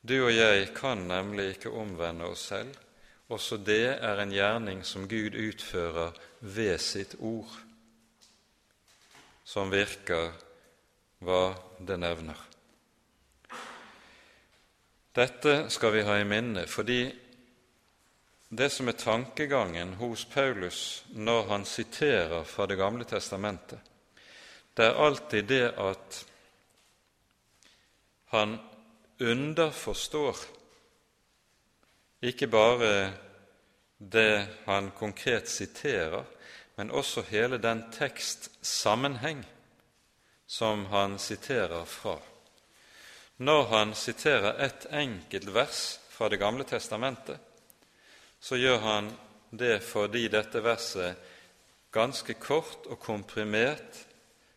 Du og jeg kan nemlig ikke omvende oss selv. Også det er en gjerning som Gud utfører ved sitt ord, som virker hva det nevner. Dette skal vi ha i minne, fordi det som er tankegangen hos Paulus når han siterer fra Det gamle testamentet, det er alltid det at han underforstår ikke bare det han konkret siterer, men også hele den tekstsammenheng som han siterer fra. Når han siterer ett enkelt vers fra Det gamle testamentet, så gjør han det fordi dette verset ganske kort og komprimert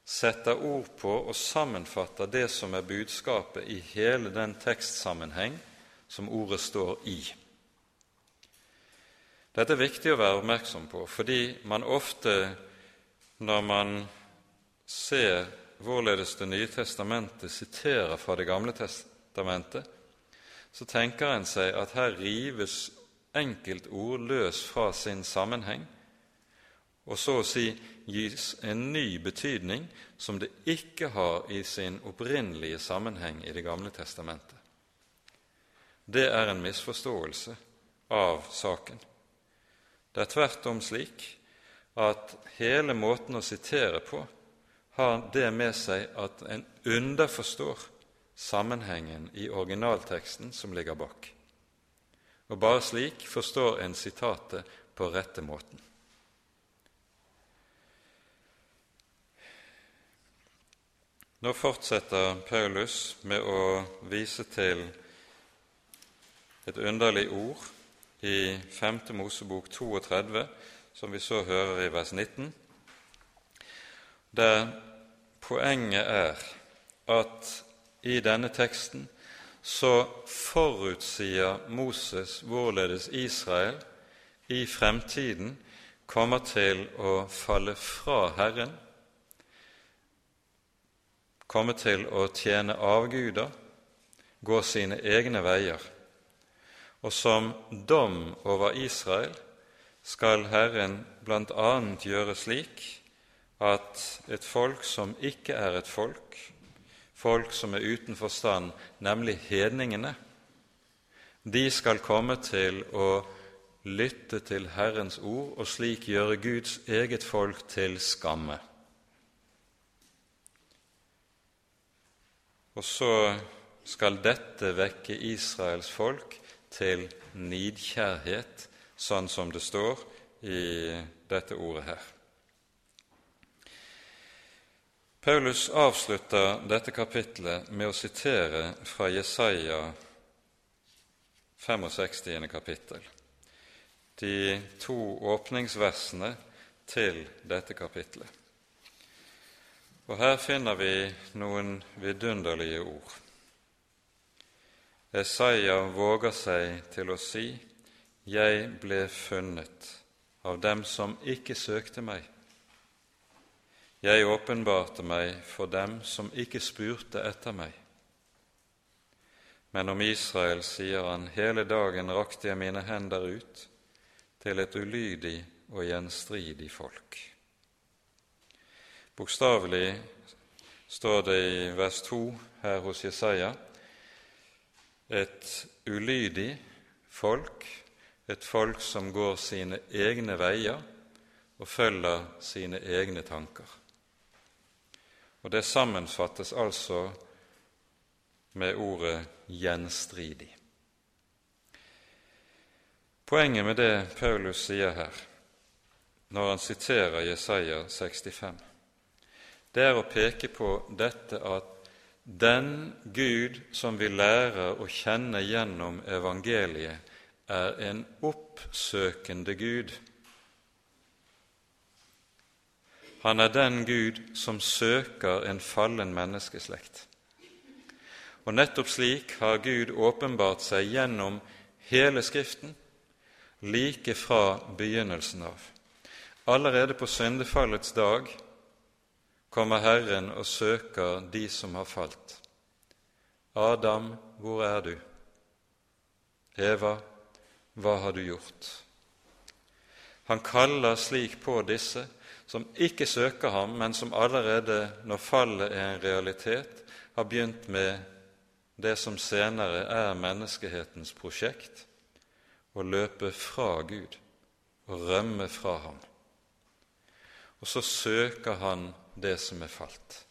setter ord på og sammenfatter det som er budskapet i hele den tekstsammenheng som ordet står i. Dette er viktig å være oppmerksom på, fordi man ofte, når man ser hvorledes Det nye testamentet siterer fra Det gamle testamentet, så tenker en seg at her rives enkeltord løs fra sin sammenheng, og så å si gis en ny betydning som det ikke har i sin opprinnelige sammenheng i Det gamle testamentet. Det er en misforståelse av saken. Det er tvert om slik at hele måten å sitere på har det med seg at en underforstår sammenhengen i originalteksten som ligger bak. Og bare slik forstår en sitatet på rette måten. Nå fortsetter Paulus med å vise til et underlig ord i 5. Mosebok 32, som vi så hører i vers 19, der poenget er at i denne teksten så forutsier Moses hvorledes Israel i fremtiden kommer til å falle fra Herren komme til å tjene avguder, gå sine egne veier. Og som dom over Israel skal Herren bl.a. gjøre slik at et folk som ikke er et folk, folk som er uten forstand, nemlig hedningene, de skal komme til å lytte til Herrens ord og slik gjøre Guds eget folk til skamme. Og så skal dette vekke Israels folk til nidkjærhet, sånn som det står i dette ordet her. Paulus avslutter dette kapitlet med å sitere fra Jesaja 65. kapittel, de to åpningsversene til dette kapitlet. Og her finner vi noen vidunderlige ord. Esaja våger seg til å si, Jeg ble funnet av dem som ikke søkte meg. Jeg åpenbarte meg for dem som ikke spurte etter meg. Men om Israel sier han, hele dagen rakte jeg mine hender ut til et ulydig og gjenstridig folk. Bokstavelig står det i vers 2 her hos Jesaja et ulydig folk, et folk som går sine egne veier og følger sine egne tanker. Og det sammenfattes altså med ordet 'gjenstridig'. Poenget med det Paulus sier her, når han siterer Jesaja 65, det er å peke på dette at den Gud som vi lærer å kjenne gjennom evangeliet, er en oppsøkende Gud. Han er den Gud som søker en fallen menneskeslekt. Og nettopp slik har Gud åpenbart seg gjennom hele Skriften, like fra begynnelsen av. Allerede på syndefallets dag kommer Herren og søker de som har falt. Adam, hvor er du? Eva, hva har du gjort? Han kaller slik på disse som ikke søker ham, men som allerede når fallet er en realitet, har begynt med det som senere er menneskehetens prosjekt å løpe fra Gud og rømme fra ham. Og så søker han det som er falt.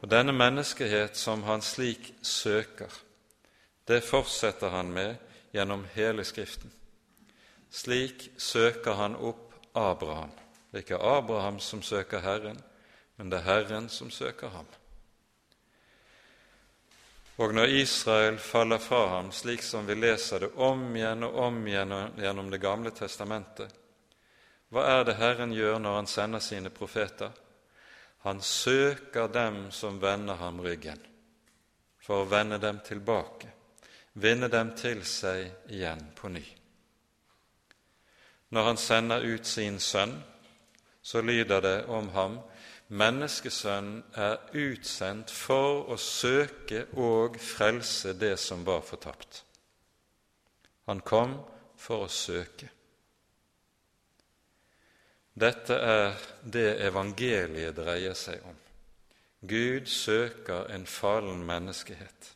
Og denne menneskehet som han slik søker, det fortsetter han med gjennom hele Skriften. Slik søker han opp Abraham. Det er ikke Abraham som søker Herren, men det er Herren som søker ham. Og når Israel faller fra ham, slik som vi leser det om igjen og om igjen gjennom Det gamle testamentet, hva er det Herren gjør når Han sender sine profeter? Han søker dem som vender ham ryggen, for å vende dem tilbake, vinne dem til seg igjen på ny. når han sender ut sin sønn, så lyder det om ham Menneskesønnen er utsendt for å søke og frelse det som var fortapt. Han kom for å søke. Dette er det evangeliet dreier seg om. Gud søker en fallen menneskehet.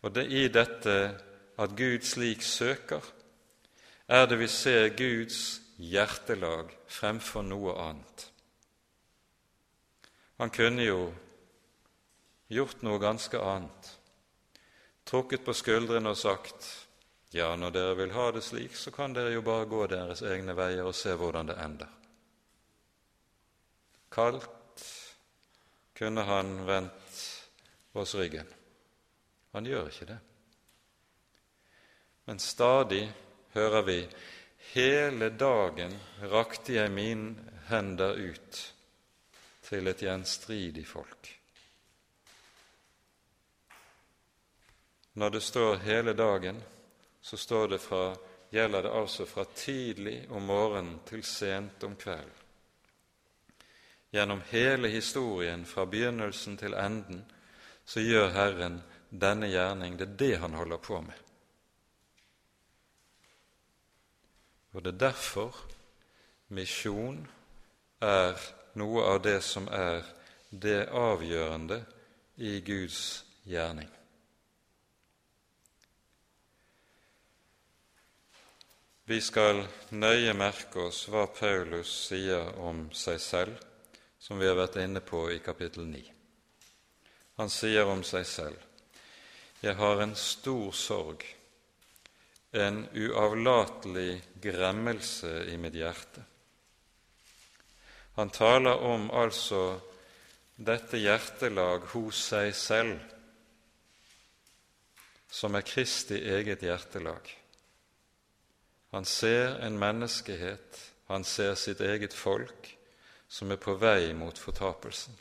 Og det er i dette at Gud slik søker, er det vi ser Guds hjertelag fremfor noe annet. Han kunne jo gjort noe ganske annet, trukket på skuldrene og sagt ja, når dere vil ha det slik, så kan dere jo bare gå deres egne veier og se hvordan det ender. Kaldt kunne han vendt oss ryggen. Han gjør ikke det. Men stadig hører vi hele dagen rakte jeg mine hender ut til et gjenstridig folk. Når det står hele dagen, så står det fra, gjelder det altså fra tidlig om morgenen til sent om kvelden. Gjennom hele historien, fra begynnelsen til enden, så gjør Herren denne gjerning. Det er det han holder på med. Og det er derfor misjon er noe av det som er det avgjørende i Guds gjerning. Vi skal nøye merke oss hva Paulus sier om seg selv, som vi har vært inne på i kapittel 9. Han sier om seg selv Jeg har en stor sorg, en uavlatelig gremmelse i mitt hjerte. Han taler om altså dette hjertelag hos seg selv, som er Kristi eget hjertelag. Han ser en menneskehet, han ser sitt eget folk, som er på vei mot fortapelsen.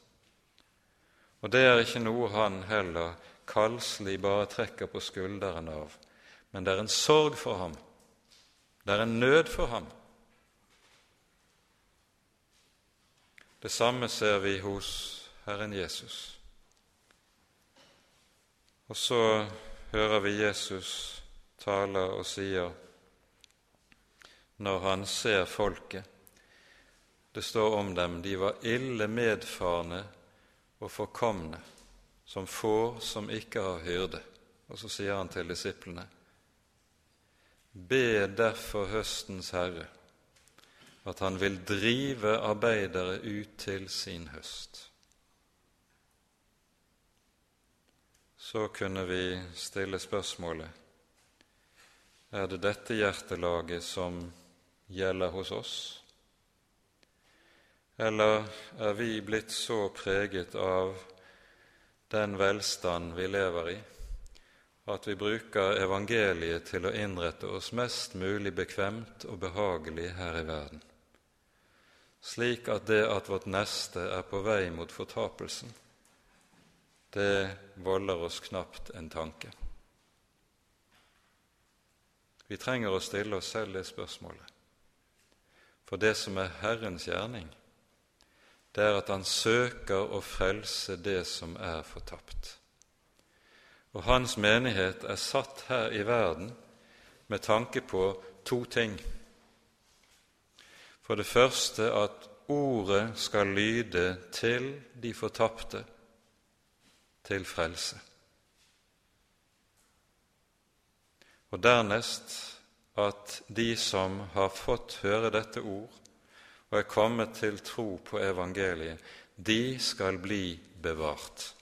Og det er ikke noe han heller kalslig bare trekker på skulderen av, men det er en sorg for ham, det er en nød for ham. Det samme ser vi hos Herren Jesus. Og så hører vi Jesus tale og sier når han ser folket. Det står om dem de var ille medfarne og forkomne, som får som ikke har hyrde. Og så sier han til disiplene.: Be derfor høstens Herre at han vil drive arbeidere ut til sin høst. Så kunne vi stille spørsmålet er det dette hjertelaget som gjelder hos oss? Eller er vi blitt så preget av den velstand vi lever i, at vi bruker evangeliet til å innrette oss mest mulig bekvemt og behagelig her i verden, slik at det at vårt neste er på vei mot fortapelsen, det volder oss knapt en tanke. Vi trenger å stille oss selv det spørsmålet. For det som er Herrens gjerning, det er at han søker å frelse det som er fortapt. Og hans menighet er satt her i verden med tanke på to ting. For det første at ordet skal lyde til de fortapte, til frelse. Og dernest at de som har fått høre dette ord og er kommet til tro på evangeliet, de skal bli bevart.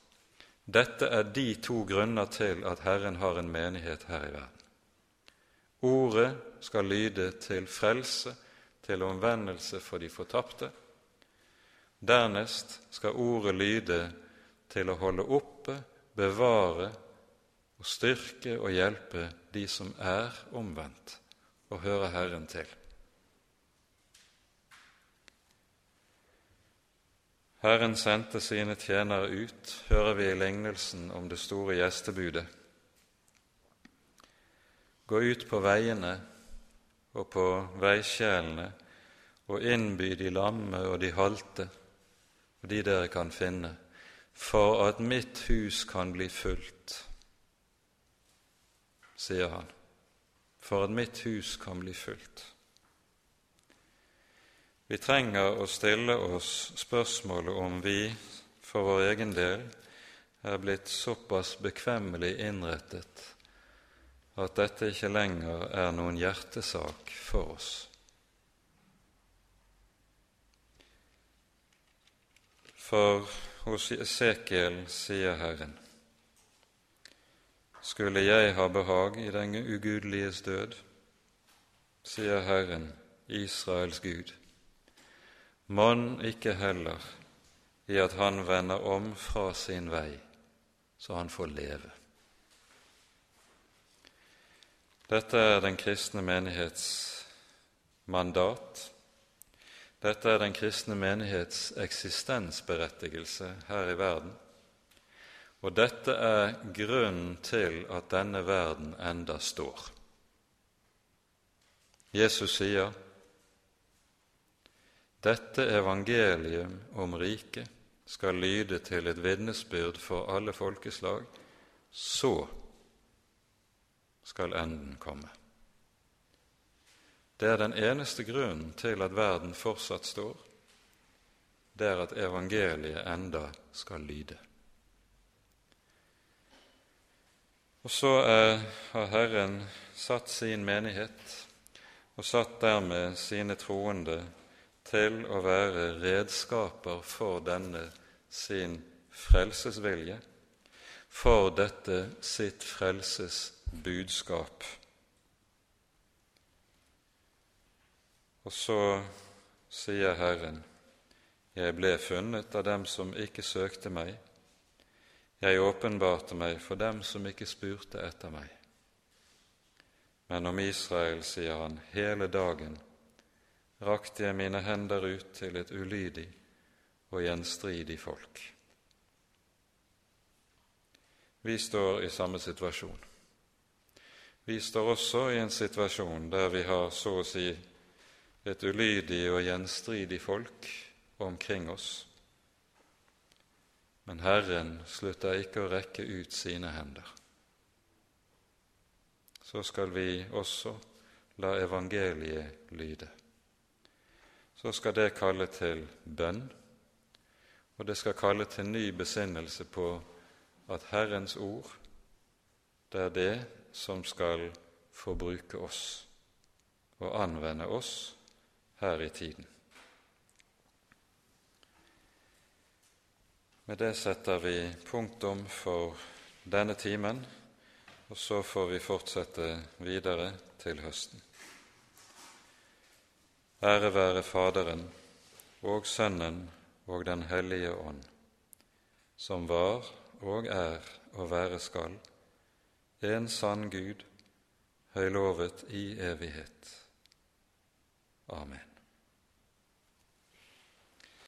Dette er de to grunner til at Herren har en menighet her i verden. Ordet skal lyde til frelse, til omvendelse for de fortapte. Dernest skal ordet lyde til å holde oppe, bevare og styrke og hjelpe de som er omvendt og høre Herren til. Herren sendte sine tjenere ut, hører vi i lignelsen om det store gjestebudet. Gå ut på veiene og på veikjelene og innby de lamme og de halte og de dere kan finne, for at mitt hus kan bli fullt, sier han, for at mitt hus kan bli fullt. Vi trenger å stille oss spørsmålet om vi for vår egen del er blitt såpass bekvemmelig innrettet at dette ikke lenger er noen hjertesak for oss. For hos Esekiel sier Herren:" Skulle jeg ha behag i den ugudeliges død, sier Herren, Israels Gud, Mann ikke heller i at han vender om fra sin vei, så han får leve. Dette er den kristne menighets mandat. Dette er den kristne menighets eksistensberettigelse her i verden. Og dette er grunnen til at denne verden enda står. Jesus sier, 'Dette evangelium om riket skal lyde til et vitnesbyrd for alle folkeslag, så skal enden komme. Det er den eneste grunnen til at verden fortsatt står, det er at evangeliet enda skal lyde. Og så er, har Herren satt sin menighet og satt dermed sine troende til å være redskaper for denne sin frelsesvilje, for dette sitt frelsesbudskap. Og så sier Herren, jeg ble funnet av dem som ikke søkte meg, jeg åpenbarte meg for dem som ikke spurte etter meg. Men om Israel sier han, hele dagen rakte jeg mine hender ut til et ulydig og gjenstridig folk. Vi står i samme situasjon. Vi står også i en situasjon der vi har så å si et ulydig og gjenstridig folk omkring oss. Men Herren slutter ikke å rekke ut sine hender. Så skal vi også la evangeliet lyde så skal det kalle til bønn, og det skal kalle til ny besinnelse på at Herrens ord, det er det som skal forbruke oss og anvende oss her i tiden. Med det setter vi punktum for denne timen, og så får vi fortsette videre til høsten. Ære være Faderen og Sønnen og Den hellige ånd, som var og er og være skal, en sann Gud, høylovet i evighet. Amen.